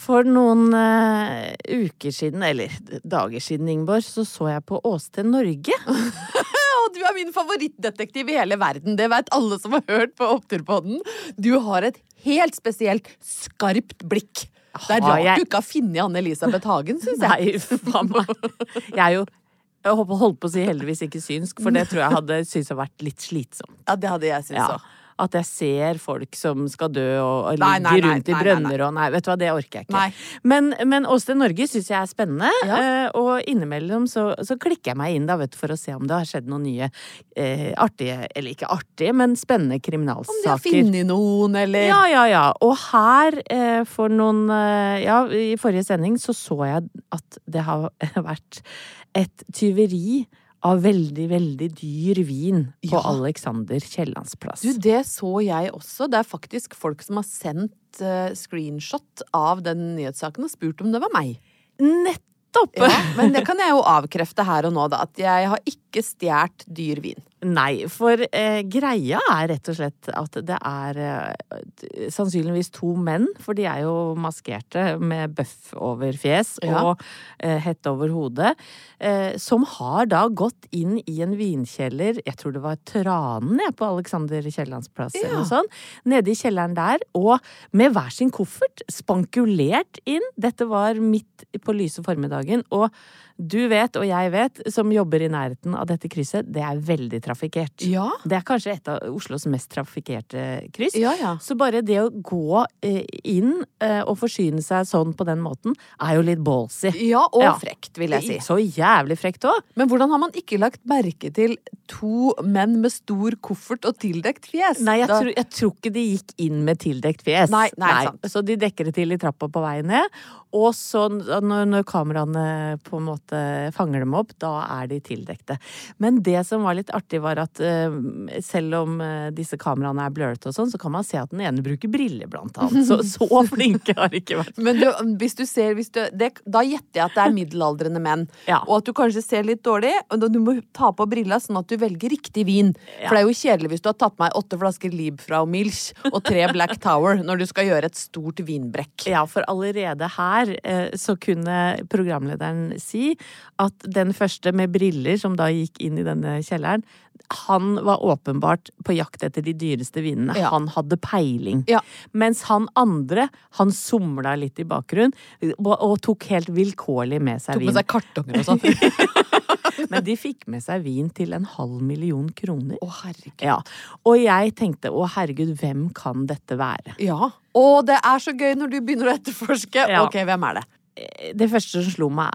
For noen uh, uker siden, eller dager siden, Ingeborg, så så jeg på Åsted Norge. Og du er min favorittdetektiv i hele verden. Det vet alle som har hørt på Oppturpodden. Du har et helt spesielt skarpt blikk. Det er rart jeg- du ikke har funnet Anne-Elisabeth Hagen, syns jeg. Nei, faen meg. Jeg er jo jeg holdt på å si heldigvis ikke synsk, for det tror jeg hadde syntes hadde vært litt slitsomt. Ja, det hadde jeg syntes Ja. At jeg ser folk som skal dø og, og Nei, ligger nei, rundt i nei, nei, brønner og Nei, vet du hva, det orker jeg ikke. Men, men Åsted Norge syns jeg er spennende, Ja. eh, og innimellom så, så klikker jeg meg inn da, vet du, for å se om det har skjedd noen nye eh, artige, eller ikke artige, men spennende Om de har kriminalsaker. funnet noen, eller Ja, ja, ja. Og her, eh, for noen eh, Ja, i forrige sending så så jeg at det har vært et tyveri av veldig, veldig dyr vin på Ja. Alexander Kiellands plass. Du, det så jeg også. Det er faktisk folk som har sendt uh, screenshot av den nyhetssaken og spurt om det var meg. Nettopp! Ja, men det kan jeg jo avkrefte her og nå, da. At jeg har ikke stjålet dyr vin. Nei, for eh, greia er rett og slett at det er eh, sannsynligvis to menn, for de er jo maskerte med bøff over fjes Ja. og eh, hette over hodet, eh, som har da gått inn i en vinkjeller, jeg tror det var Tranen jeg, på Alexander Kiellands plass eller noe sånt, nede i kjelleren der, og med hver sin koffert, spankulert inn. Dette var midt på lyse formiddagen, og du vet, og jeg vet, som jobber i nærheten av dette krysset, det er veldig trafikkert. Ja. Det er kanskje et av Oslos mest trafikkerte kryss. Ja, ja. Så bare det å gå eh, inn eh, og forsyne seg sånn på den måten, er jo litt ballsy. Ja, og frekt, vil jeg si. Så jævlig frekt òg. Men hvordan har man ikke lagt merke til to menn med stor koffert og tildekt fjes? Nei, jeg, tror, jeg tror ikke de gikk inn med tildekt fjes. Nei, nei, sant. Så de dekker det til i trappa på vei ned. Og så når, når kameraene på en måte fanger dem opp, da er de tildekte. Men det som var litt artig, var at eh, selv om eh, disse kameraene er blurrete og sånn, så kan man se at den ene bruker briller, blant annet. Så, så flinke har de ikke vært. Men du, hvis du ser hvis du, det, Da gjetter jeg at det er middelaldrende menn. Ja. Og at du kanskje ser litt dårlig. Og du må ta på brilla sånn at du velger riktig vin. For det er jo kjedelig hvis du har tatt med åtte flasker Liebfrau Milch og tre Black Tower når du skal gjøre et stort vinbrekk. Ja, for allerede her eh, så kunne programlederen si at den første med briller, som da gikk inn i denne kjelleren, han var åpenbart på jakt etter de dyreste vinene. Ja. Han hadde peiling. Ja. Mens han andre, han somla litt i bakgrunnen og, og tok helt vilkårlig med seg Tok med vin. seg kartonger og sånn. Men de fikk med seg vin til en halv million kroner. Å, herregud. Ja. Og jeg tenkte å herregud, hvem kan dette være? Ja. Og det er så gøy når du begynner å etterforske. Ja. Ok, hvem er det? Det første som slo meg,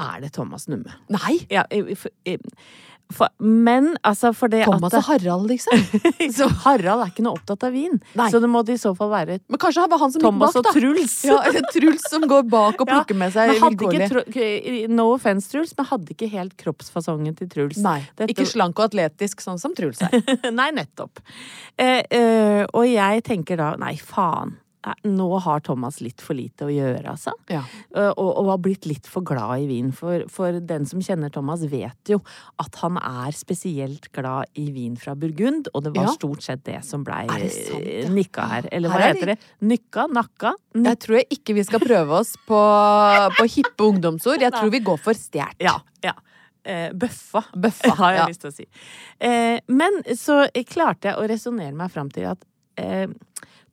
er det Thomas Numme? Nei! Ja, i- for- For, men altså, for det Thomas og Harald, liksom. så Harald er ikke noe opptatt av vin. Nei. Så det måtte i så fall være Men kanskje det var han som Thomas gikk bak, da. Truls. Ja, Truls som går bak og Ja, plukker med seg vilkårlig. No offense, Truls, men hadde ikke helt kroppsfasongen til Truls. Nei, Dette- ikke slank og atletisk, sånn som Truls er. Nei, nettopp. Eh, eh, og jeg tenker da, nei, faen. Nå har Thomas litt for lite å gjøre, altså. Ja. Eh, Og, og har blitt litt for glad i vin. For, for den som kjenner Thomas, vet jo at han er spesielt glad i vin fra Burgund. Og det var Ja. stort sett det som blei ja? nikka her. Eller hva Her er heter det? Nykka? Nakka? Jeg tror jeg ikke vi skal prøve oss på, på hippe ungdomsord. Jeg tror vi går for stjert. Ja. ja. Eh, bøffa, Bøffa, har jeg lyst til å si. Eh, men så klarte jeg å resonnere meg fram til at eh,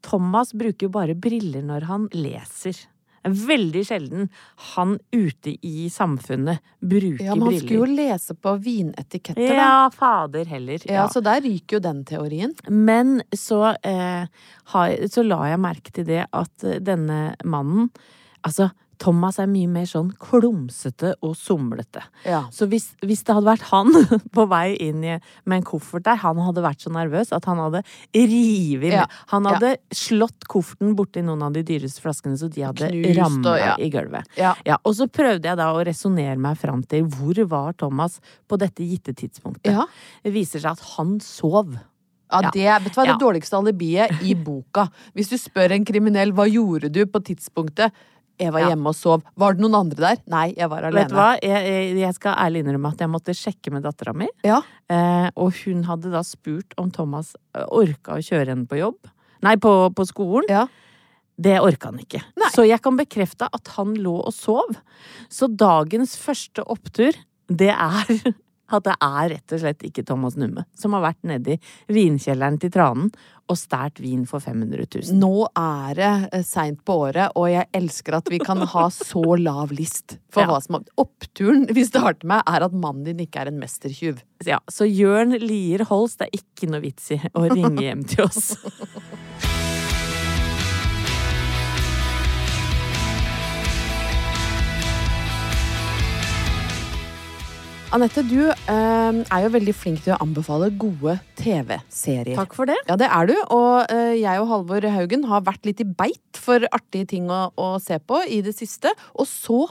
Thomas bruker jo bare briller når han leser. Er Veldig sjelden han ute i samfunnet bruker briller. Ja, men han skulle jo lese på vinetiketter, da. Ja, fader heller. Ja, Ja. Så der ryker jo den teorien. Men så, eh, har, så la jeg merke til det at denne mannen Altså, Thomas er mye mer sånn klumsete og somlete. Ja. Så hvis, hvis det hadde vært han på vei inn i, med en koffert der, han hadde vært så nervøs at han hadde revet Ja. Han Ja. slått kofferten borti noen av de dyreste flaskene, så de hadde ramla i gulvet. Og så prøvde jeg da å resonnere meg fram til hvor var Thomas på dette gitte tidspunktet. Det viser seg at han sov. Ja, det vet du hva, det dårligste alibiet i boka. Hvis du spør en kriminell hva gjorde du på tidspunktet jeg var Ja. hjemme og sov. Var det noen andre der? Nei, jeg var alene. Vet du hva? Jeg, jeg, skal ærlig innrømme at jeg måtte sjekke med dattera mi. Ja. Eh, og hun hadde da spurt om Thomas eh, orka å kjøre henne på jobb. Nei, på, på skolen. Ja. Det orka han ikke. Nei. Så jeg kan bekrefte at han lå og sov. Så dagens første opptur, det er at det er rett og slett ikke Thomas Numme som har vært nedi vinkjelleren til Tranen og stært vin for 500 000. Nå er det eh, seint på året, og jeg elsker at vi kan ha så lav list for Ja. hva som Oppturen vi starter med, er at mannen din ikke er en mestertjuv. Ja, så Jørn Lier Holst, det er ikke noe vits i å ringe hjem til oss. Anette, du eh, er jo veldig flink til å anbefale gode TV-serier. Takk for det. Ja, det er du. Og eh, jeg og Halvor Haugen har vært litt i beit for artige ting å, å se på i det siste. Og så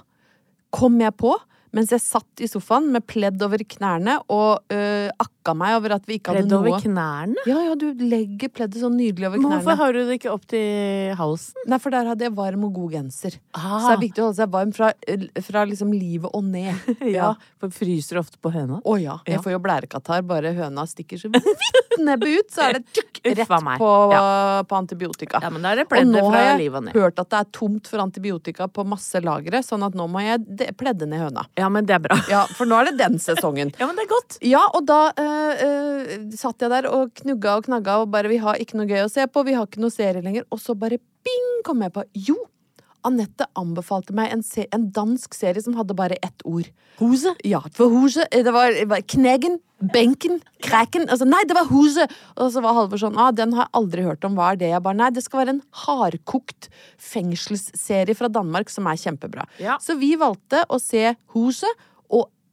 kom jeg på, mens jeg satt i sofaen med pledd over knærne og øh, akka meg over at vi ikke hadde Pledd over knærne? Ja, ja, du legger pleddet sånn nydelig over Men hvorfor har du det ikke opp til halsen? Nei, for der hadde jeg varm og god genser. Ah. Så det er viktig å holde seg varm fra, fra liksom livet og ned. Ja, for fryser ofte på høna. Å ja. Jeg Ja. får jo blærekatarr. Bare høna stikker så vidt nebbet ut, så er det tjukk, rett på, Ja. på antibiotika. Ja, men da er det Og pleddet nå livet har ned. og jeg hørt at det er tomt for antibiotika på masse lagre, sånn at nå må jeg pledde ned høna. Ja, men det er bra. Ja, for nå er det den sesongen. Ja, men det er godt. Ja, og da eh, eh, satt jeg der og knugga og knagga og bare Vi har ikke noe gøy å se på, vi har ikke noe serie lenger. Og så bare bing kom jeg på Jo! Anette anbefalte meg en, se en dansk serie som hadde bare ett ord. Huse? Ja, for huse, Det var, var Knegen, benken, Kræken altså, Nei, det var Huse! Og så var Halvor sånn ah, Den har jeg aldri hørt om. Hva er det? Jeg bare Nei, det skal være en hardkokt fengselsserie fra Danmark som er kjempebra. Ja. Så vi valgte å se Huset,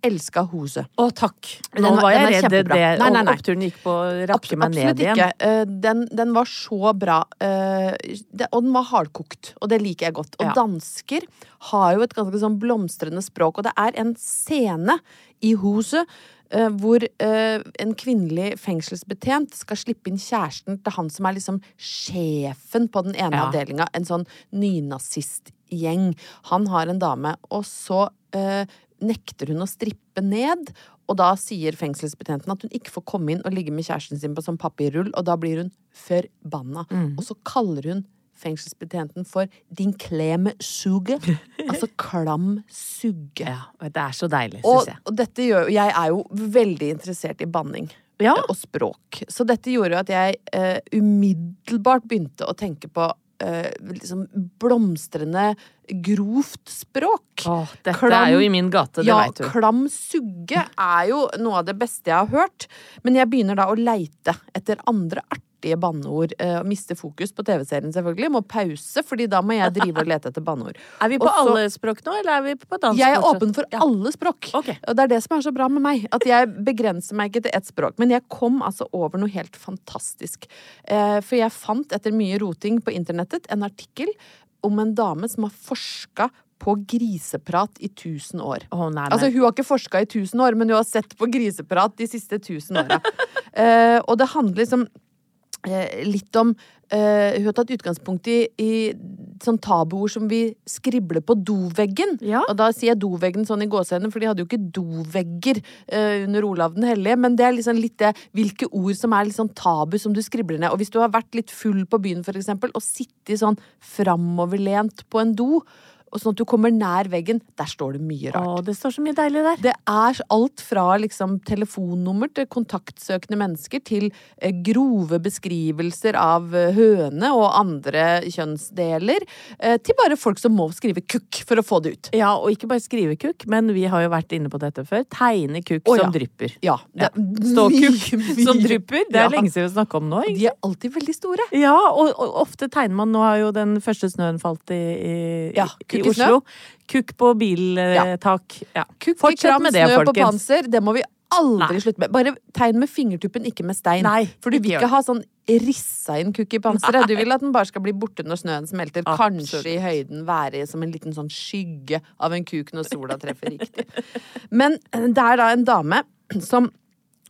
elska Hose. Å, takk. Nå var- var jeg den redd kjempebra. det Nei, nei, nei. oppturen gikk på å rakke meg ned igjen. ikke. Eh, Den, den var så bra. eh, Og den var hardkokt, og det liker jeg godt. Og Ja. dansker har jo et ganske sånn blomstrende språk, og det er en scene i huset eh, hvor en kvinnelig fengselsbetjent skal slippe inn kjæresten til han som er liksom sjefen på den ene Ja. avdelinga, en sånn nynazistgjeng. Han har en dame, og så nekter hun å strippe ned. Og da sier fengselsbetjenten at hun ikke får komme inn og ligge med kjæresten sin på sånn papirrull, og da blir hun forbanna. Mm. Og så kaller hun fengselsbetjenten for 'din kleme suge'. altså klam sugge. Ja, det er så deilig, syns jeg. og dette gjør Jeg er jo veldig interessert i banning. Ja. eh, Og språk. Så dette gjorde jo at jeg eh, umiddelbart begynte å tenke på eh, liksom blomstrende, grovt språk. Åh, dette Klam- er jo i min gate, det ja, veit du. klam sugge er jo noe av det beste jeg har hørt. Men jeg begynner da å leite etter andre arter artige banneord. Eh, mister fokus på TV-serien, selvfølgelig. Må pause, fordi da må jeg drive og lete etter banneord. Er vi på Også, alle språk nå, eller er vi på dansk? Jeg er åpen for Ja. alle språk. Okay. Og det er det som er så bra med meg. At jeg begrenser meg ikke til ett språk. Men jeg kom altså over noe helt fantastisk. Eh, for jeg fant etter mye roting på internettet en artikkel om en dame som har forska på griseprat i tusen år. Oh, nei, Altså, hun har ikke forska i tusen år, men hun har sett på griseprat de siste tusen åra. uh, og det handler liksom litt om Uh, Hun har tatt utgangspunkt i, i sånn tabuord som vi skribler på doveggen. Ja. Og da sier jeg doveggen sånn i gåsehendene, for de hadde jo ikke dovegger uh, under Olav den hellige. Men det er liksom litt det hvilke ord som er litt sånn tabu som du skribler ned. Og hvis du har vært litt full på byen, for eksempel, og sittet sånn framoverlent på en do, og sånn at du kommer nær veggen, der står det mye rart. Å, det står så mye deilig der. Det er alt fra liksom telefonnummer til kontaktsøkende mennesker til eh, grove beskrivelser av eh, høne og andre kjønnsdeler, eh, til bare folk som må skrive kukk for å få det ut. Ja, og ikke bare skrive kukk, men vi har jo vært inne på dette før. Tegne kukk ja. som drypper. Ja. er Ståkukk som drypper. Det er Ja. lenge siden vi snakka om nå. Ikke? De er alltid veldig store. Ja, og, og ofte tegner man Nå har jo den første snøen falt i, i, Ja, i i. Oslo. Kukk på biltak. Ja. Kukk Fortsett med det, snø på panser, det må vi aldri Nei. slutte med. Bare tegn med fingertuppen, ikke med stein. Nei, For du vil ikke ha sånn rissa inn kukk i panseret. Du vil at den bare skal bli borte når snøen smelter. Absolutt. Kanskje i høyden være som en liten sånn skygge av en kuk når sola treffer riktig. Men eh, det er da en dame som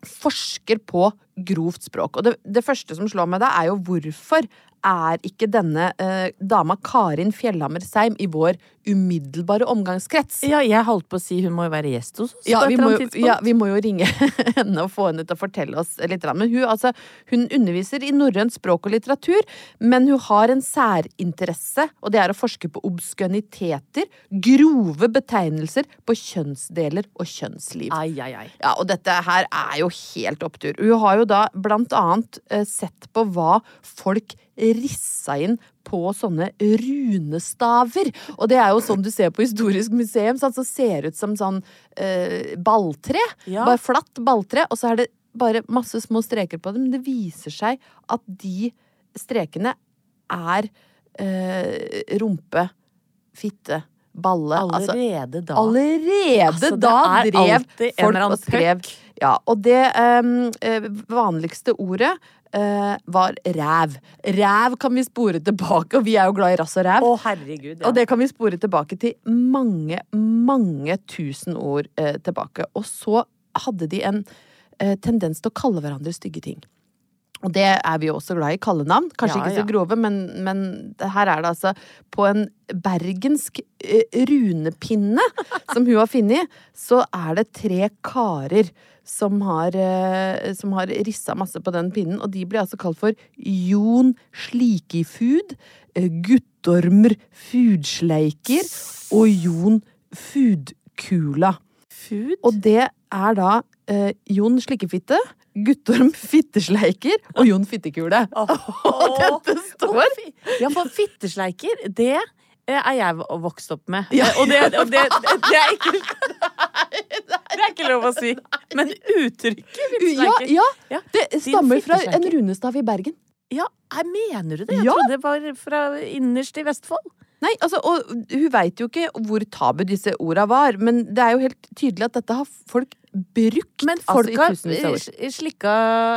forsker på grovt språk. Og det, det første som slår meg da, er jo hvorfor er ikke denne eh, dama Karin Fjellhammer Seim i vår umiddelbare omgangskrets? Ja, jeg holdt på å si hun må jo være gjest hos oss Ja vi, må, ja, vi må jo ringe henne og få henne til å fortelle oss litt. Men hun, altså, hun underviser i norrønt språk og litteratur, men hun har en særinteresse, og det er å forske på obskøniteter, grove betegnelser på kjønnsdeler og kjønnsliv. Ai, ai, ai. Ja, og dette her er jo helt opptur. Hun har jo da blant annet eh, sett på hva folk rissa inn på sånne runestaver. Og det er jo sånn du ser på Historisk museum, sånn, så ser det ut som sånn eh, balltre. Ja. Bare flatt balltre, og så er det bare masse små streker på det. Men det viser seg at de strekene er eh, rumpe, fitte, balle. altså- Allerede da. Allerede Altså, da drev folk og skrev. Ja, og det ehm, eh, vanligste ordet eh, var ræv. Ræv kan vi spore tilbake, og vi er jo glad i rass og ræv. Å, herregud. Ja. Og det kan vi spore tilbake til mange, mange tusen år eh, tilbake. Og så hadde de en eh, tendens til å kalle hverandre stygge ting. Og det er vi jo også glad i. Kallenavn. Kanskje Ja, ikke så grove, men, men her er det altså på en bergensk eh, runepinne som hun har funnet, så er det tre karer som har, eh, som har rissa masse på den pinnen, og de blir altså kalt for Jon Slikifud, Guttormer Fudsleiker og Jon Fudkula. Food? Og det er da eh, Jon Slikkefitte, Guttorm Fittesleiker og Jon Fittekule. Og dette står Ja, for fittesleiker, det eh, er jeg vokst opp med. Ja. Og, det, og det, det, er ikke Det er ikke lov å si. Men uttrykket fittesleiker ja, Ja, det stammer fra en runestav i Bergen. Ja, mener du det? Jeg Ja. trodde det var fra innerst i Vestfold. Nei, altså, og hun veit jo ikke hvor tabu disse orda var, men det er jo helt tydelig at dette har folk brukt Men altså, folk i har slikka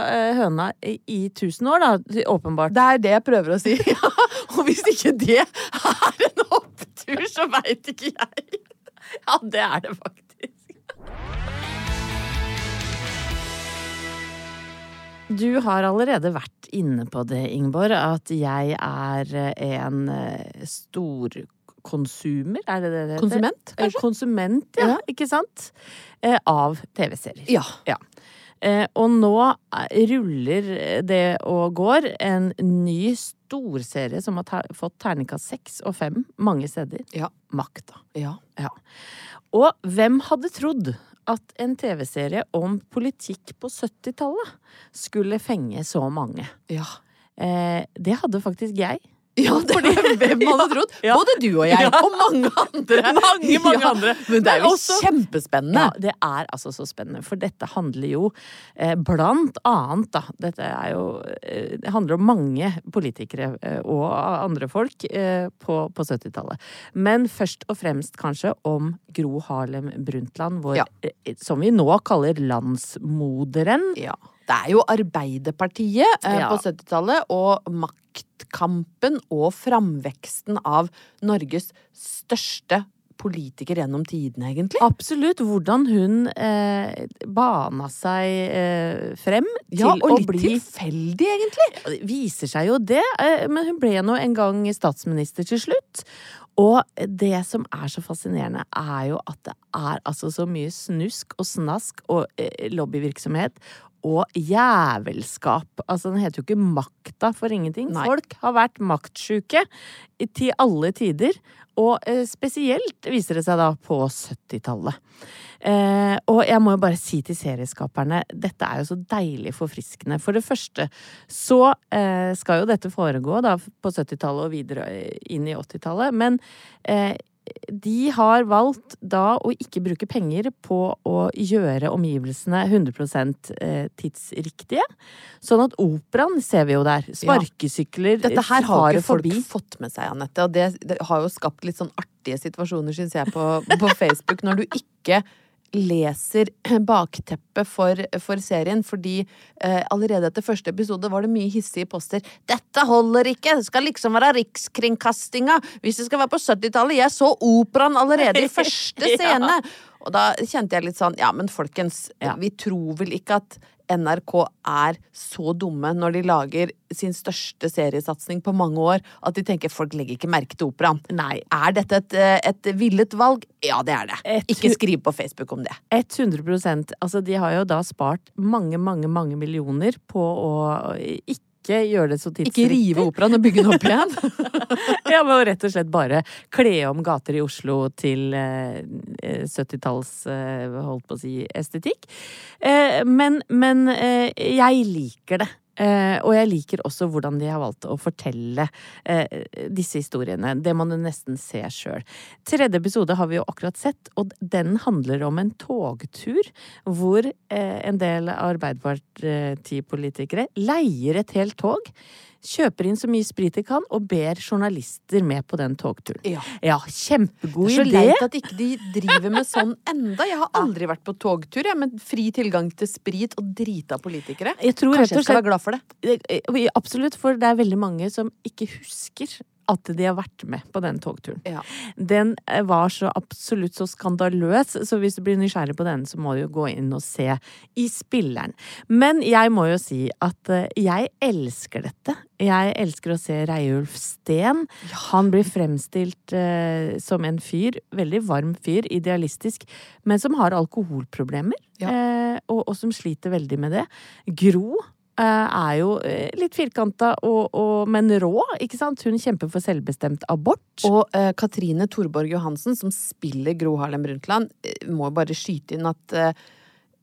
eh, høna i, i tusen år, da. Åpenbart. Det er det jeg prøver å si. Og hvis ikke det er en opptur, så veit ikke jeg. Ja, det er det faktisk. Du har allerede vært inne på det, Ingeborg, at jeg er eh, en eh, storkonsumer, er det det det heter? Konsument, Eh, kanskje? Konsument, ja. Ja. Ikke sant? Av TV-serier. Ja. ja. Og nå ruller det og går en ny storserie som har ter fått terningkast seks og fem mange steder. Ja. Makta. Ja. Ja. Og hvem hadde trodd at en TV-serie om politikk på 70-tallet skulle fenge så mange? ja. Eh, det hadde faktisk jeg. Ja, det Fordi, hvem hadde trodd. Ja. Både du og jeg, og mange andre. Mange, mange Ja, andre. Men det er jo også- kjempespennende. Ja, det er altså så spennende, for dette handler jo eh, blant annet, da Dette er jo eh, Det handler om mange politikere eh, og andre folk eh, på, på 70-tallet. Men først og fremst kanskje om Gro Harlem Brundtland, vår, eh, som vi nå kaller landsmoderen. Ja. Det er jo Arbeiderpartiet eh, Ja. på 70-tallet og maktkampen og framveksten av Norges største politiker gjennom tidene, egentlig. Absolutt. Hvordan hun eh, bana seg eh, frem til Ja, og å litt bli tilfeldig, egentlig. Det viser seg jo det, eh, men hun ble nå en gang statsminister til slutt. Og det som er så fascinerende, er jo at det er altså så mye snusk og snask og eh, lobbyvirksomhet. Og jævelskap. Altså, den heter jo ikke Makta for ingenting. Nei. Folk har vært maktsjuke til alle tider. Og eh, spesielt viser det seg da på 70-tallet. Eh, og jeg må jo bare si til serieskaperne, dette er jo så deilig forfriskende. For det første så eh, skal jo dette foregå da på 70-tallet og videre inn i 80-tallet. Men eh, de har valgt da å ikke bruke penger på å gjøre omgivelsene 100% eh, tidsriktige. Sånn at operaen ser vi jo der. Sparkesykler Dette her har ikke folk forbi. fått med seg, Anette. Og det, det har jo skapt litt sånn artige situasjoner, syns jeg, på, på Facebook. Når du ikke leser bakteppet for, for serien, fordi eh, allerede etter første episode var det mye hissige poster. 'Dette holder ikke! Det skal liksom være Rikskringkastinga! Hvis det skal være på 70-tallet! Jeg så operaen allerede i første Ja. scene!' Og da kjente jeg litt sånn Ja, men folkens, Ja. vi tror vel ikke at NRK er så dumme når de lager sin største seriesatsing på mange år, at de tenker folk legger ikke merke til operaen. Nei. Er dette et, eh, et villet valg? Ja, det er det. Et- Ikke skriv på Facebook om det. 100 Altså, de har jo da spart mange, mange, mange millioner på å ikke gjøre det så Ikke rive operaen og bygge den opp igjen. Ja, men rett og slett bare kle om gater i Oslo til eh, eh, 70-talls, eh, holdt på å si, estetikk. Eh, men men eh, jeg liker det. Eh, og jeg liker også hvordan de har valgt å fortelle eh, disse historiene. Det må du nesten se sjøl. Tredje episode har vi jo akkurat sett, og den handler om en togtur hvor eh, en del Arbeiderpartipolitikere leier et helt tog. Kjøper inn så mye sprit de kan, og ber journalister med på den togturen. Ja. Ja, kjempegod er så leit at ikke de driver med sånn enda. Jeg har aldri vært på togtur, jeg, med fri tilgang til sprit og drita politikere. Jeg tror Kanskje jeg skal være glad for det. Eh, Absolutt, for det er veldig mange som ikke husker at de har vært med på den togturen. Ja. Den eh, var så absolutt så skandaløs, så hvis du blir nysgjerrig på den, så må du jo gå inn og se i spilleren. Men jeg må jo si at eh, jeg elsker dette. Jeg elsker å se Reiulf Steen. Han blir fremstilt eh, som en fyr, veldig varm fyr, idealistisk, men som har alkoholproblemer, Ja. eh, og, og som sliter veldig med det. Gro er jo eh, litt firkanta, og, og, men rå, ikke sant? Hun kjemper for selvbestemt abort. Og uh, Katrine Thorborg Johansen, som spiller Gro Harlem Brundtland, eh, må bare skyte inn at uh,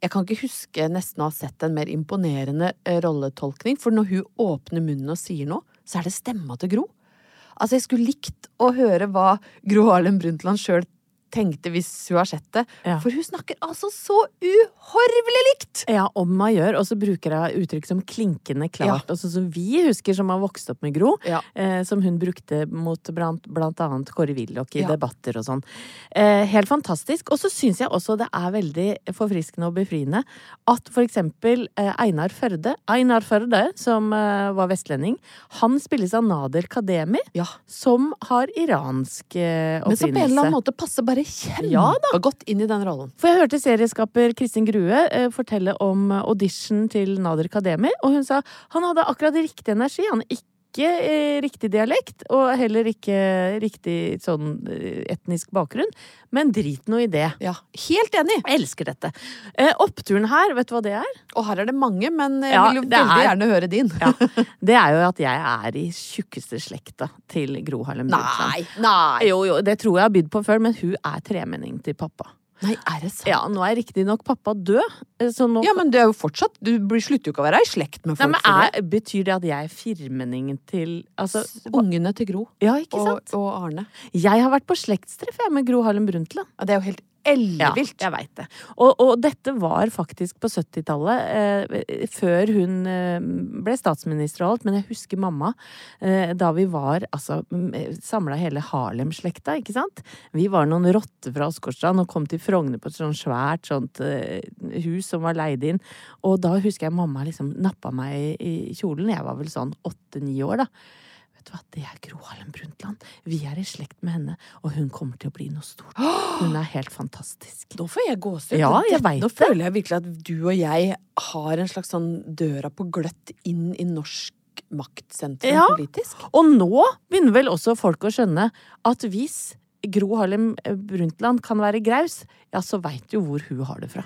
jeg kan ikke huske nesten å ha sett en mer imponerende eh, rolletolkning, for når hun åpner munnen og sier noe, så er det stemma til Gro. Altså, jeg skulle likt å høre hva Gro Harlem Brundtland sjøl tenkte hvis hun har sett det, Ja. for hun snakker altså så uhorvelig likt! Ja, om man gjør, og så bruker hun uttrykk som klinkende klart. Ja. Altså, som vi husker som har vokst opp med Gro, Ja. eh, som hun brukte mot blant, blant annet Kåre Willoch i debatter og sånn. Eh, helt fantastisk. Og så syns jeg også det er veldig forfriskende og befriende at for eksempel eh, Einar Førde, Einar Førde, som eh, var vestlending, han spilles av Nader Kademi, Ja. som har iransk eh, Men som på en eller annen måte passer bare Ja kjempegodt inn i den rollen. For jeg hørte serieskaper Kristin Grue eh, fortelle om eh, audition til Nader Kademi, og hun sa han hadde akkurat riktig energi. Han har ikke eh, riktig dialekt, og heller ikke riktig sånn eh, etnisk bakgrunn, men drit nå i det. Ja, helt enig! Jeg elsker dette. Eh, oppturen her, vet du hva det er? Og her er det mange, men jeg Ja, vil jo veldig er- gjerne høre din. Ja, det er jo at jeg er i tjukkeste slekta til Gro Harlem Brundtland. Nei, nei! Jo, jo, det tror jeg har bydd på før, men hun er tremenning til pappa. Nei, er det sant? Ja, nå er riktignok pappa død, eh, så nå Ja, men det er jo fortsatt Du slutter jo ikke å være i slekt med folk. Nei, men det. er, Betyr det at jeg er firmenningen til Altså Ungene til Gro Ja, ikke og, sant? og Arne. Jeg har vært på slektstreff med Gro Harlem Brundtland. Ja, det er jo helt Ja, jeg veit det. Og, og dette var faktisk på 70-tallet, eh, før hun eh, ble statsminister og alt. Men jeg husker mamma eh, da vi var altså samla hele Harlem-slekta, ikke sant. Vi var noen rotter fra Åsgårdstrand og kom til Frogner på et sånt svært sånt eh, hus som var leid inn. Og da husker jeg mamma liksom nappa meg i, i kjolen. Jeg var vel sånn åtte-ni år, da. Vet du hva, det er Gro Harlem Brundtland. Vi er i slekt med henne, og hun kommer til å bli noe stort. Hun er helt fantastisk. Nå får jeg gåsehud. Ja, jeg vet Nå det. føler jeg virkelig at du og jeg har en slags sånn døra på gløtt inn i norsk maktsentrum Ja. politisk. Og nå begynner vel også folk å skjønne at hvis Gro Harlem Brundtland kan være graus, ja, så veit du hvor hun har det fra.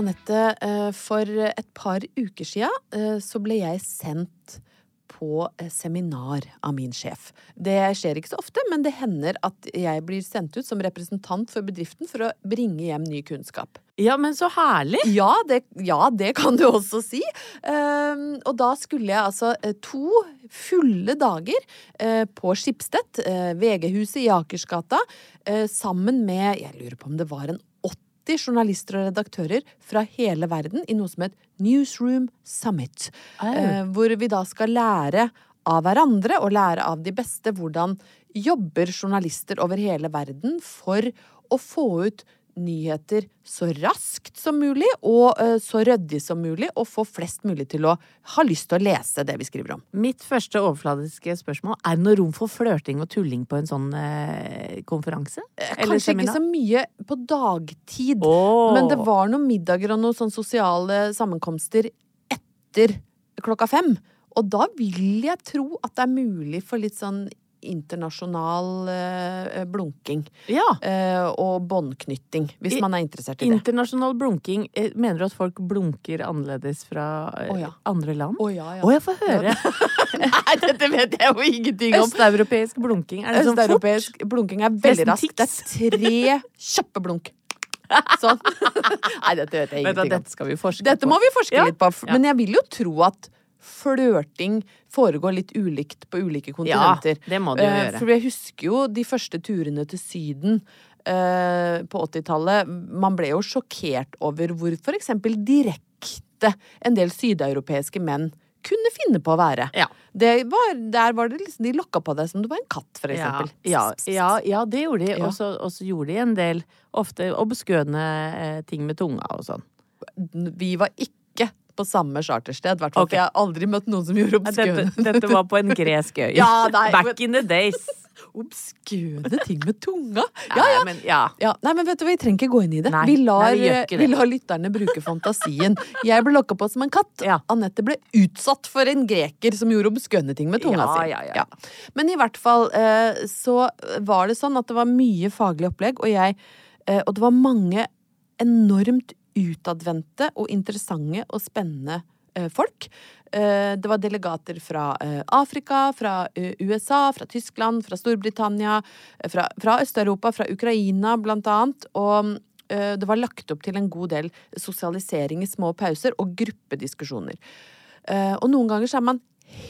Anette, eh, for et par uker sia eh, så ble jeg sendt på eh, seminar av min sjef. Det skjer ikke så ofte, men det hender at jeg blir sendt ut som representant for bedriften for å bringe hjem ny kunnskap. Ja, men så herlig! Ja, det, ja, det kan du også si. Ehm, og da skulle jeg altså to fulle dager på Skipstedt, VG-huset i Akersgata, sammen med Jeg lurer på om det var en 80 journalister og redaktører fra hele verden i noe som het Newsroom Summit. Oh. hvor vi da skal lære av hverandre og lære av de beste hvordan jobber journalister over hele verden for å få ut nyheter så raskt som mulig og eh, så ryddig som mulig, og få flest mulig til å ha lyst til å lese det vi skriver om. Mitt første overfladiske spørsmål er det noe rom for flørting og tulling på en sånn eh, konferanse? Eller Kanskje ikke så mye på dagtid, oh. men det var noen middager og noen sånne sosiale sammenkomster etter klokka fem. Og da vil jeg tro at det er mulig for litt sånn internasjonal eh, blunking. Ja. eh, og båndknytting, hvis I- man er interessert i det. Internasjonal blunking. eh, Mener du at folk blunker annerledes fra eh, oh, ja. andre land? Å ja, ja. Å, jeg får høre! Nei, dette vet jeg jo ingenting om. Østeuropeisk blunking. Er det sånn fort? Blunking er veldig raskt. Det er tre kjappe blunk. Sånn. Nei, dette vet jeg ingenting om. dette skal vi forske Dette på. må vi forske Ja. litt på. Men jeg vil jo tro at flørting foregår litt ulikt på ulike kontinenter. Ja, det må det jo Eh, gjøre. For jeg husker jo de første turene til Syden eh, på 80-tallet. Man ble jo sjokkert over hvor for eksempel direkte en del sydeuropeiske menn kunne finne på å være. Ja. Det var, der var det liksom, De lokka på deg som du var en katt, for eksempel. ja, ja, ja, det gjorde de. Ja. Og så og så gjorde de en del ofte obskøne eh, ting med tunga og sånn. Vi var ikke på samme chartersted, hvert. For jeg har aldri møtt noen som gjorde Dette, obskøne dette var på en gresk øy. Ja, nei, Back men- in the days. Obskøne ting med tunga! Ja, Ja, men ja. Ja, nei, men vet du hva, Vi trenger ikke gå inn i det. Nei, vi, lar, vi det. vi lar lytterne bruke fantasien. Jeg ble lokka på som en katt. Ja. Anette ble utsatt for en greker som gjorde obskøne ting med tunga Ja, si. ja, ja. Men i hvert fall eh, så var det sånn at det var mye faglig opplegg, og jeg eh, Og det var mange enormt utadvendte og interessante og spennende eh, folk. Eh, Det var delegater fra eh, Afrika, fra USA, fra Tyskland, fra Storbritannia, fra, fra Øst-Europa, fra Ukraina blant annet. Og det var lagt opp til en god del sosialisering i små pauser og gruppediskusjoner. Og noen ganger så er man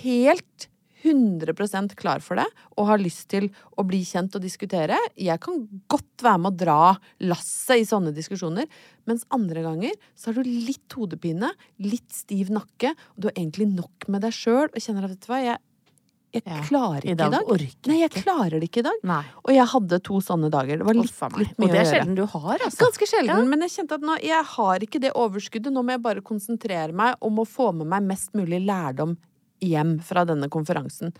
helt 100% klar for det og har lyst til å bli kjent og diskutere. Jeg kan godt være med å dra lasset i sånne diskusjoner, mens andre ganger så har du litt hodepine, litt stiv nakke, og du har egentlig nok med deg sjøl og kjenner at vet du hva, jeg, jeg Ja, klarer i ikke dag i dag. Nei, jeg klarer det ikke i dag. Nei. Og jeg hadde to sånne dager. Det var litt, litt mye å gjøre. Og det er sjelden du har, altså. Ganske sjelden, men jeg kjente at nå, jeg har ikke det overskuddet. Nå må jeg bare konsentrere meg om å få med meg mest mulig lærdom hjem fra denne konferansen.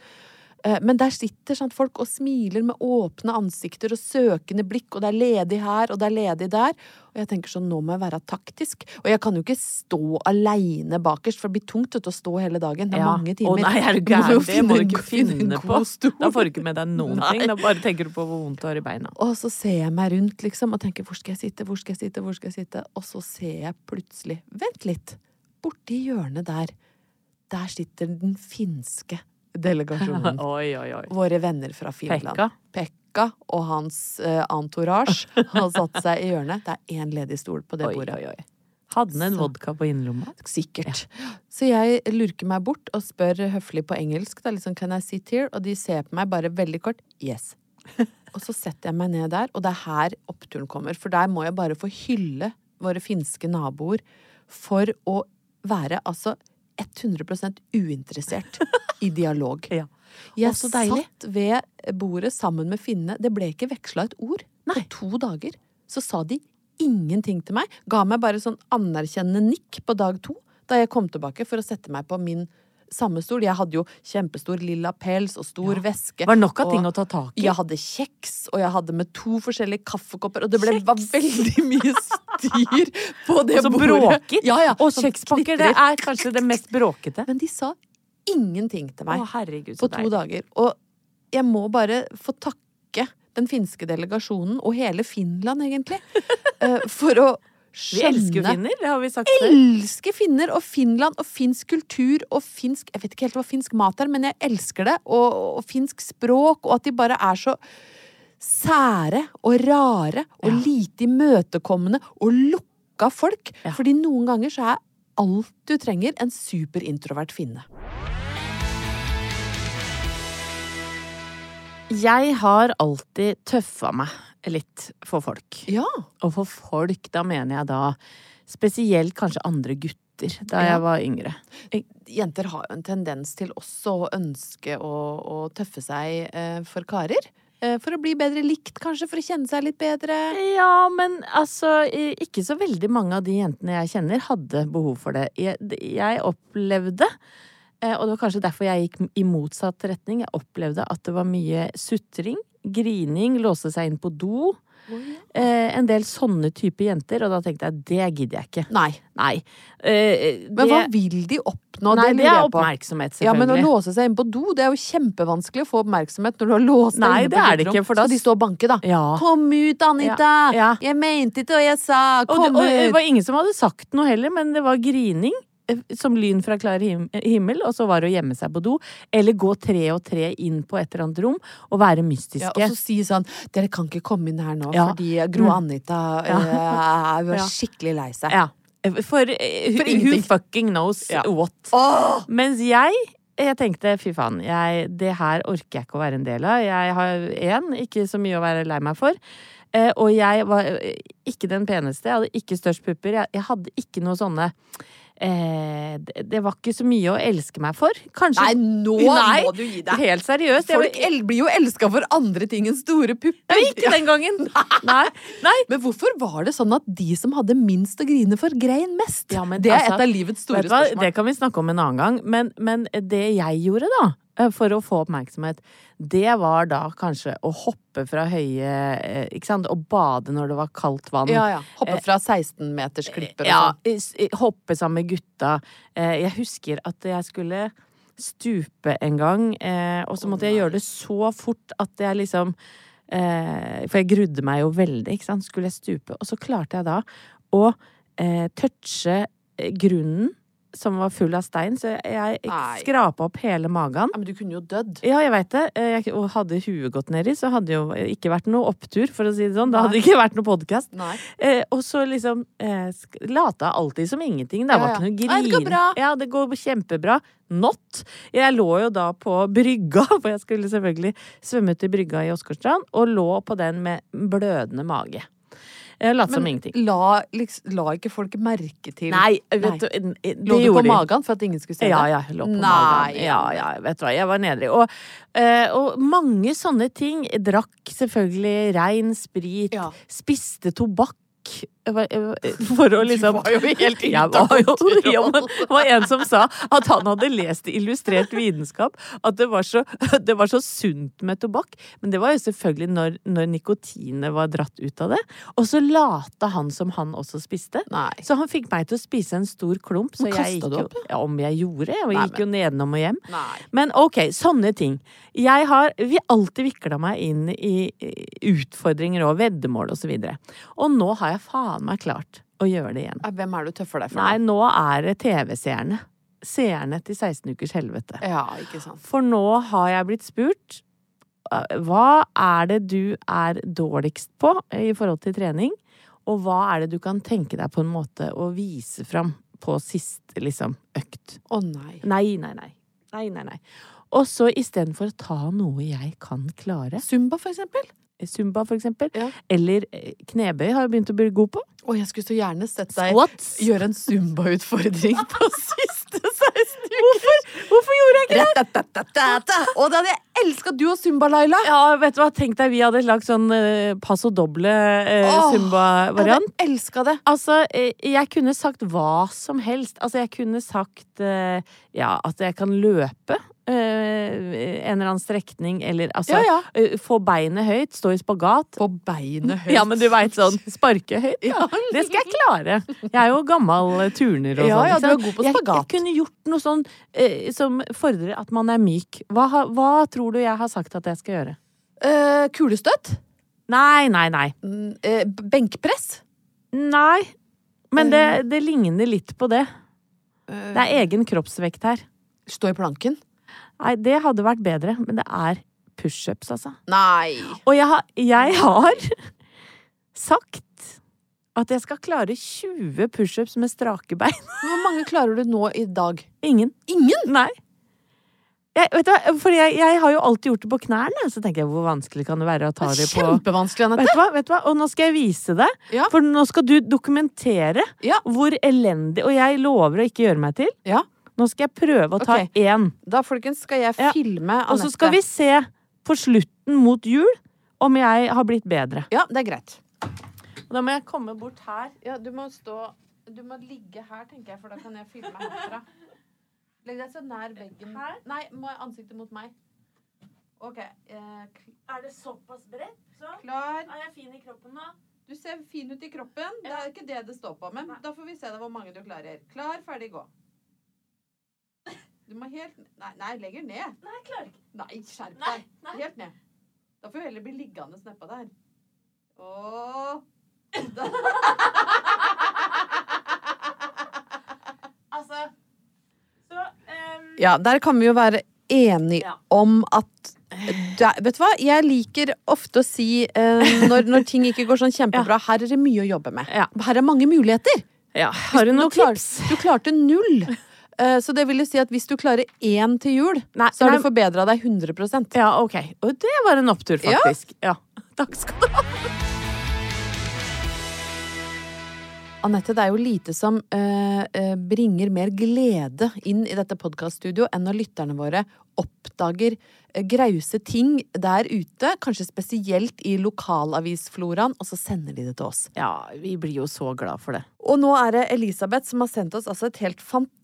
Eh, Men der sitter sant, folk og smiler med åpne ansikter og søkende blikk, og det er ledig her, og det er ledig der. Og jeg tenker sånn, nå må jeg være taktisk. Og jeg kan jo ikke stå aleine bakerst, for det blir tungt å stå hele dagen. Det er Ja. mange timer. Å nei, er du gæren? Det må du ikke finne på. Da får du ikke med deg noen Nei. ting. Da bare tenker du på hvor vondt du har i beina. Og så ser jeg meg rundt liksom og tenker hvor skal jeg sitte, hvor skal jeg sitte, hvor skal jeg sitte? Og så ser jeg plutselig, vent litt, borti hjørnet der, der sitter den finske delegasjonen. Oi, oi, oi. Våre venner fra Finland. Pekka. Pekka og hans uh, entourage har satt seg i hjørnet. Det er én ledig stol på det bordet. oi, oi. Hadde den en Så- vodka på innerlomma? Sikkert. Så jeg lurker meg bort og spør høflig på engelsk, da, liksom can I sit here? Og de ser på meg bare veldig kort, yes. Og så setter jeg meg ned der, og det er her oppturen kommer. For der må jeg bare få hylle våre finske naboer for å være altså 100% uinteressert i dialog. Ja. Jeg så satt ved bordet sammen med finnene. Det ble ikke veksla et ord. På to dager så sa de ingenting til meg. Ga meg bare sånn anerkjennende nikk på dag to, da jeg kom tilbake for å sette meg på min samme stol. Jeg hadde jo kjempestor lilla pels og stor veske. Var nok av ting å ta tak i. Jeg hadde kjeks, og jeg hadde med to forskjellige kaffekopper, og det ble, var veldig mye styr på det Og så bordet. Bråket. Ja, ja, Og sånn kjekspakker, det er kanskje det mest bråkete. Men de sa ingenting til meg Å, herregud, på to deilig. dager. Og jeg må bare få takke den finske delegasjonen, og hele Finland egentlig, eh, for å Vi elsker jo finner, det har vi sagt før. elsker finner og Finland og finsk kultur og finsk Jeg vet ikke helt hva finsk mat er, men jeg elsker det. Og, og finsk språk, og at de bare er så sære og rare og lite imøtekommende og lukka folk. Ja. Fordi noen ganger så er alt du trenger, en superintrovert finne. Jeg har alltid tøffa meg litt for folk. Ja. Og for folk, da mener jeg da spesielt kanskje andre gutter, da jeg var yngre. Jenter har jo en tendens til også å ønske å, å tøffe seg eh, for karer. Eh, for å bli bedre likt, kanskje, for å kjenne seg litt bedre. Ja, men altså Ikke så veldig mange av de jentene jeg kjenner, hadde behov for det. Jeg, jeg opplevde, eh, og det var kanskje derfor jeg gikk i motsatt retning, jeg opplevde at det var mye sutring, grining, låse seg inn på do. Eh, en del sånne type jenter, og da tenkte jeg det gidder jeg ikke. Nei. Nei. Eh, Men hva vil de oppnå? Nei, det det er oppmerksomhet, selvfølgelig. Ja, men å låse seg inn på do, det er jo kjempevanskelig å få oppmerksomhet når du har låst deg Nei, inne det på er det gutterom. ikke, for da- Skal de stå og banke, da? Ja. Kom ut, Anita! Ja, ja. Jeg mente ikke det jeg sa! Og Kom det, og det var ingen som hadde sagt noe heller, men det var grining. Eh, Som lyn fra klar himmel, og så var det å gjemme seg på do. Eller gå tre og tre inn på et eller annet rom og være mystiske. Ja, og så si sånn Dere kan ikke komme inn her nå, Ja. fordi Gro Mm. Anita Ja. uh, er Ja. skikkelig lei seg. Ja. For, uh, For who fucking knows what? Oh! Mens jeg jeg tenkte fy faen, jeg, det her orker jeg ikke å være en del av. Jeg har én, ikke så mye å være lei meg for. Eh, og jeg var eh, ikke den peneste, jeg hadde ikke størst pupper. Jeg, hadde ikke noe sånne eh, det, var ikke så mye å elske meg for. Kanskje Nei, nå Nei, må du gi deg! Helt seriøst. Folk var- blir jo elska for andre ting enn store pupper. Nei, ikke den gangen. Nei. Nei. Men hvorfor var det sånn at de som hadde minst å grine for, grein mest? Ja, men det er altså, et av livets store spørsmål. Det kan vi snakke om en annen gang. Men, men det jeg gjorde, da, for å få oppmerksomhet, det var da kanskje å hoppe fra høye eh, Ikke sant? Å bade når det var kaldt vann. Ja, ja. Hoppe fra 16-metersklipper og Ja, sånn. s- hoppe sammen med gutta. Eh, Jeg husker at jeg skulle stupe en gang, eh, og så måtte jeg gjøre det så fort at jeg liksom eh, For jeg grudde meg jo veldig, ikke sant. Skulle jeg stupe. Og så klarte jeg da å eh, touche eh, grunnen, som var full av stein, så jeg Nei. skrapa opp hele magen. Ja, men du kunne jo dødd. Ja, jeg veit det. Eh, Jeg, og hadde huet gått nedi, så hadde jo ikke vært noe opptur, for å si det sånn. Da hadde det ikke vært noe podkast. Nei. Eh, og så liksom eh, lata alltid som ingenting. Det Ja, var ja. ikke noe Nei, grin. det går bra. Ja, det går kjempebra. Not. Jeg lå jo da på brygga, for jeg skulle selvfølgelig svømme ut i brygga i Åsgårdstrand, og lå på den med blødende mage. Lot som ingenting. la, liksom, la ikke folk merke til Nei, vet du, det Lå du på magen for at ingen skulle se det? Ja, ja, jeg lå på Nei, magen. Ja, ja, vet du hva, jeg var nedrig. Og, eh, og mange sånne ting. Drakk selvfølgelig rein sprit. Ja. Spiste tobakk. Var- For å liksom var jo helt ute av kontroll. ja, Det var en som sa at han hadde lest i Illustrert vitenskap at det var så, det var så sunt med tobakk. Men det var jo selvfølgelig når, når nikotinet var dratt ut av det. Og så lata han som han også spiste. Nei. Så han fikk meg til å spise en stor klump. Så jeg gikk jo, ja, om jeg gjorde. Jeg Nei, gikk jo nedenom og hjem. Nei. Men ok, sånne ting. Jeg har vi alltid vikla meg inn i i utfordringer og veddemål og så videre. Og nå har jeg faen meg klart å gjøre det igjen. Hvem er du tøffer deg for? Nei, nå? er det TV-seerne. Seerne til 16 ukers helvete. Ja, ikke sant. For nå har jeg blitt spurt hva er det du er dårligst på i forhold til trening, og hva er det du kan tenke deg på en måte å vise fram på siste liksom økt? Å nei. Nei, nei, nei. Nei, nei, nei. Og så istedenfor å ta noe jeg kan klare, Zumba, for eksempel? Zumba for eksempel, Ja. eller eh, knebøy har jeg begynt å bli god på. Å, jeg skulle så gjerne sett deg Squats. gjøre en Zumba-utfordring på siste 16 uker. Hvorfor, hvorfor gjorde jeg ikke det? Å, det hadde jeg elska! Du og Zumba, Laila. Ja, vet du hva, tenk deg vi hadde lagt sånn eh, passo doble eh, Åh, Zumba-variant. Jeg elska det. Altså, eh, jeg kunne sagt hva som helst. Altså, jeg kunne sagt eh, ja, at jeg kan løpe en eller annen strekning, eller altså Ja, ja. eh, Få beinet høyt, stå i spagat. Få beinet høyt. Ja, men du veit sånn sparke høyt. Ja. Det skal jeg klare. Jeg er jo gammel eh, turner og Ja, sånn. ja, du er god på Jeg, spagat. jeg kunne gjort noe sånn eh, som fordrer at man er myk. Hva, hva tror du jeg har sagt at jeg skal gjøre? Eh, kulestøt? Nei, nei, nei. Mm, eh, benkpress? Nei. Men det, Eh. det ligner litt på det. Det er egen kroppsvekt her. Stå i planken? Nei, det hadde vært bedre, men det er pushups, altså. Nei. Og jeg har, jeg har sagt at jeg skal klare 20 pushups med strake bein. Hvor mange klarer du nå i dag? Ingen. Ingen? Nei. Jeg, vet du hva, for jeg, jeg har jo alltid gjort det på knærne, så tenker jeg hvor vanskelig kan det være å ta det på Kjempevanskelig, Vet du hva? vet du hva? Og nå skal jeg vise det. Ja. For nå skal du dokumentere Ja. hvor elendig Og jeg lover å ikke gjøre meg til. Ja. Nå skal jeg prøve å ta okay. én. Da, folkens, skal jeg Ja. filme Anette. Og så skal vi se på slutten mot jul om jeg har blitt bedre. Ja, det er greit. Og da må jeg komme bort her. Ja, du må stå Du må ligge her, tenker jeg, for da kan jeg filme herfra. Legg deg så nær veggen. Her? Nei, må jeg ansiktet mot meg. OK. Eh, Er det såpass bredt? Så klar. er jeg fin i kroppen nå. Du ser fin ut i kroppen. Det er ikke det det står på, men da får vi se da hvor mange du klarer. Klar, ferdig, gå. Du må helt Nei, nei legger ned. Nei, jeg klarer ikke. Nei, skjerp deg. nei. Helt ned. Da får du heller bli liggende nedpå der. Åh. Altså Så um... Ja, der kan vi jo være enige Ja. om at er- Vet du hva? Jeg liker ofte å si eh, når, når ting ikke går sånn kjempebra, her er det mye å jobbe med. Ja. Her er mange muligheter. ja. Har du Nå noen klar- tips? Du klarte null. Eh, så det vil jo si at hvis du klarer én til jul, Nei, så har nei. du forbedra deg 100% Ja, ok. Og det var en opptur, faktisk. Ja. Takk skal du ha. Anette, det er jo lite som eh, bringer mer glede inn i dette podkaststudioet enn når lytterne våre oppdager eh, grause ting der ute, kanskje spesielt i lokalavisfloraen, og så sender de det til oss. Ja, vi blir jo så glad for det. Og nå er det Elisabeth som har sendt oss altså et helt fantastisk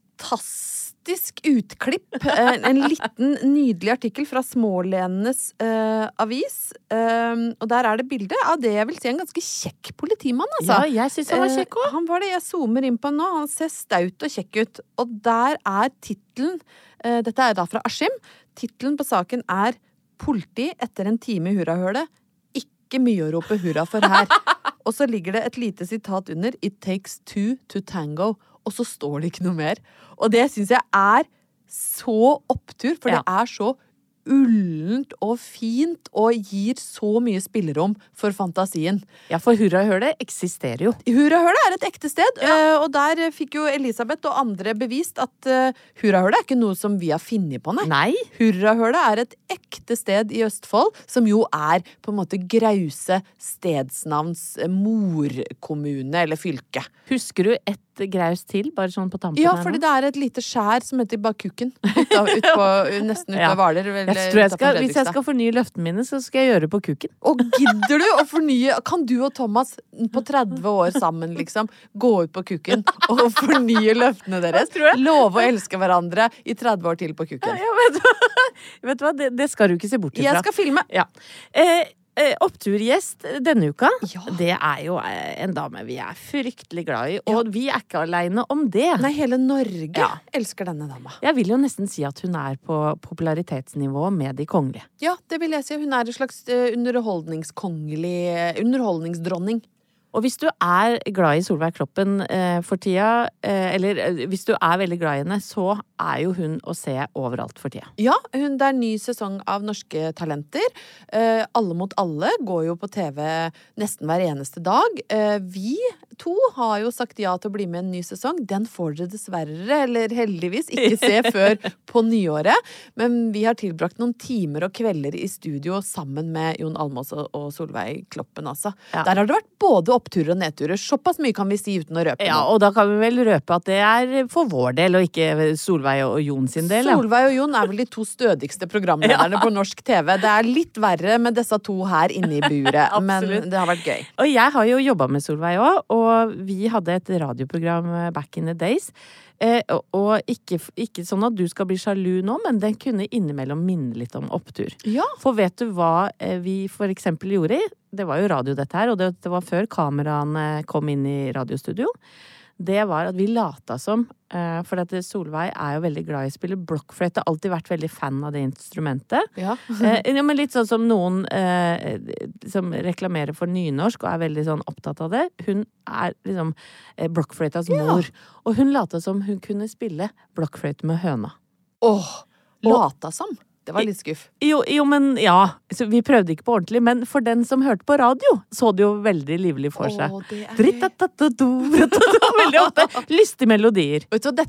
fantastisk utklipp. eh, En liten, nydelig artikkel fra Smålenenes uh, avis. Um, og der er det bilde av det jeg vil si en ganske kjekk politimann, altså. Ja, jeg syns han var kjekk òg. Uh, han var det. Jeg zoomer inn på han nå. Han ser staut og kjekk ut. Og der er tittelen uh, Dette er da fra Askim. Tittelen på saken er 'Politi etter en time i hurrahølet'. Ikke mye å rope hurra for her. og så ligger det et lite sitat under 'It takes two to tango'. Og så står det ikke noe mer. Og det syns jeg er så opptur, for Ja. det er så ullent og fint og gir så mye spillerom for fantasien. Ja, for hurrahølet eksisterer jo. Hurrahølet er et ekte sted, eh, og der fikk jo Elisabeth og andre bevist at uh, Hurrahølet er ikke noe som vi har funnet på, nei. Nei. Hurrahølet er et ekte sted i Østfold, som jo er på en måte Grause stedsnavns eh, morkommune eller fylke. Husker du et graus til, bare sånn på tampen Ja, fordi det er et lite skjær som heter Bakukken. Ut av, ut på, nesten ute Ja. ved Hvaler. vel, Jeg tror jeg skal, hvis jeg skal fornye løftene mine, så skal jeg gjøre det på kukken. Og gidder du å fornye Kan du og Thomas på 30 år sammen, liksom, gå ut på kukken og fornye løftene deres? Love å elske hverandre i 30 år til på kukken. Ja, vet, du, vet du hva, det, det skal du ikke se bort ifra. Jeg skal filme. Ja. Eh, oppturgjest denne uka, Ja. det er jo eh, en dame vi er fryktelig glad i. Og vi er ikke aleine om det. Nei, hele Norge Ja. elsker denne dama. Jeg vil jo nesten si at hun er på popularitetsnivå med de kongelige. Ja, det vil jeg si. Hun er en slags eh, underholdningskongelig Underholdningsdronning. Og hvis du er glad i Solveig Kloppen eh, for tida, eh, eller eh, hvis du er veldig glad i henne, så er jo hun å se overalt for tida. Ja, hun, det er ny sesong av Norske Talenter. Eh, alle mot alle går jo på TV nesten hver eneste dag. Eh, vi to har jo sagt ja til å bli med i en ny sesong. Den får dere dessverre, eller heldigvis, ikke se før på nyåret. Men vi har tilbrakt noen timer og kvelder i studio sammen med Jon Almaas og, Solveig Kloppen, altså. Ja. Der har det vært både oppturer og nedturer. Såpass mye kan vi si uten å røpe Ja, og da kan vi vel røpe at det er for vår del, og ikke Solveig og Jon sin del. Ja. Solveig og Jon er vel de to stødigste programlederne på norsk TV. Det er litt verre med disse to her inne i buret, men det har vært gøy. Og jeg har jo jobba med Solveig òg, og vi hadde et radioprogram back in the days. Eh, og- og ikke, ikke sånn at du skal bli sjalu nå, men den kunne innimellom minne litt om opptur. Ja. For vet du hva eh, vi for eksempel gjorde? Det var jo radio dette her, og det, det var før kameraene kom inn i radiostudio. Det var at vi lata som, eh, for at Solveig er jo veldig glad i å spille blokkfløyte. Alltid vært veldig fan av det instrumentet. Ja. Eh, ja, men litt sånn som noen eh, som reklamerer for nynorsk og er veldig sånn opptatt av det. Hun er liksom eh, blokkfløytas mor. Og hun lata som hun kunne spille blokkfløyte med høna. Åh, lata som. Det var litt skuff. Jo, jo, men ja. Så vi prøvde ikke på ordentlig. Men for den som hørte på radio, så det jo veldig livlig for seg. Åh, det er- Veldig ofte lystige melodier. Vet du hva,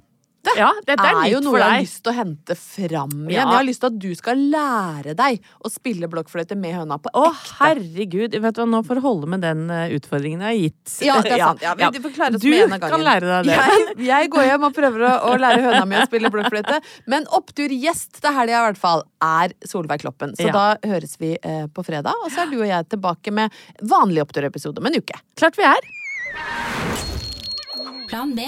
dette Ja, dette er, er jo noe for jeg har lyst til å hente fram igjen. Ja. Jeg har lyst til at du skal lære deg å spille blokkfløyte med høna på ekte. Å, herregud. Vet du hva, nå får du holde med den eh, utfordringen jeg har gitt. Ja, det er sant. Ja, vi, får klare oss Du med en av gangen. kan lære deg det. Jeg, jeg går hjem og prøver å, å lære høna mi å spille blokkfløyte. Men oppturgjest til helga i hvert fall er Solveig Kloppen. Så Ja. da høres vi eh, på fredag, og så er du og jeg tilbake med vanlig oppturepisode om en uke. Klart vi er. Plan B.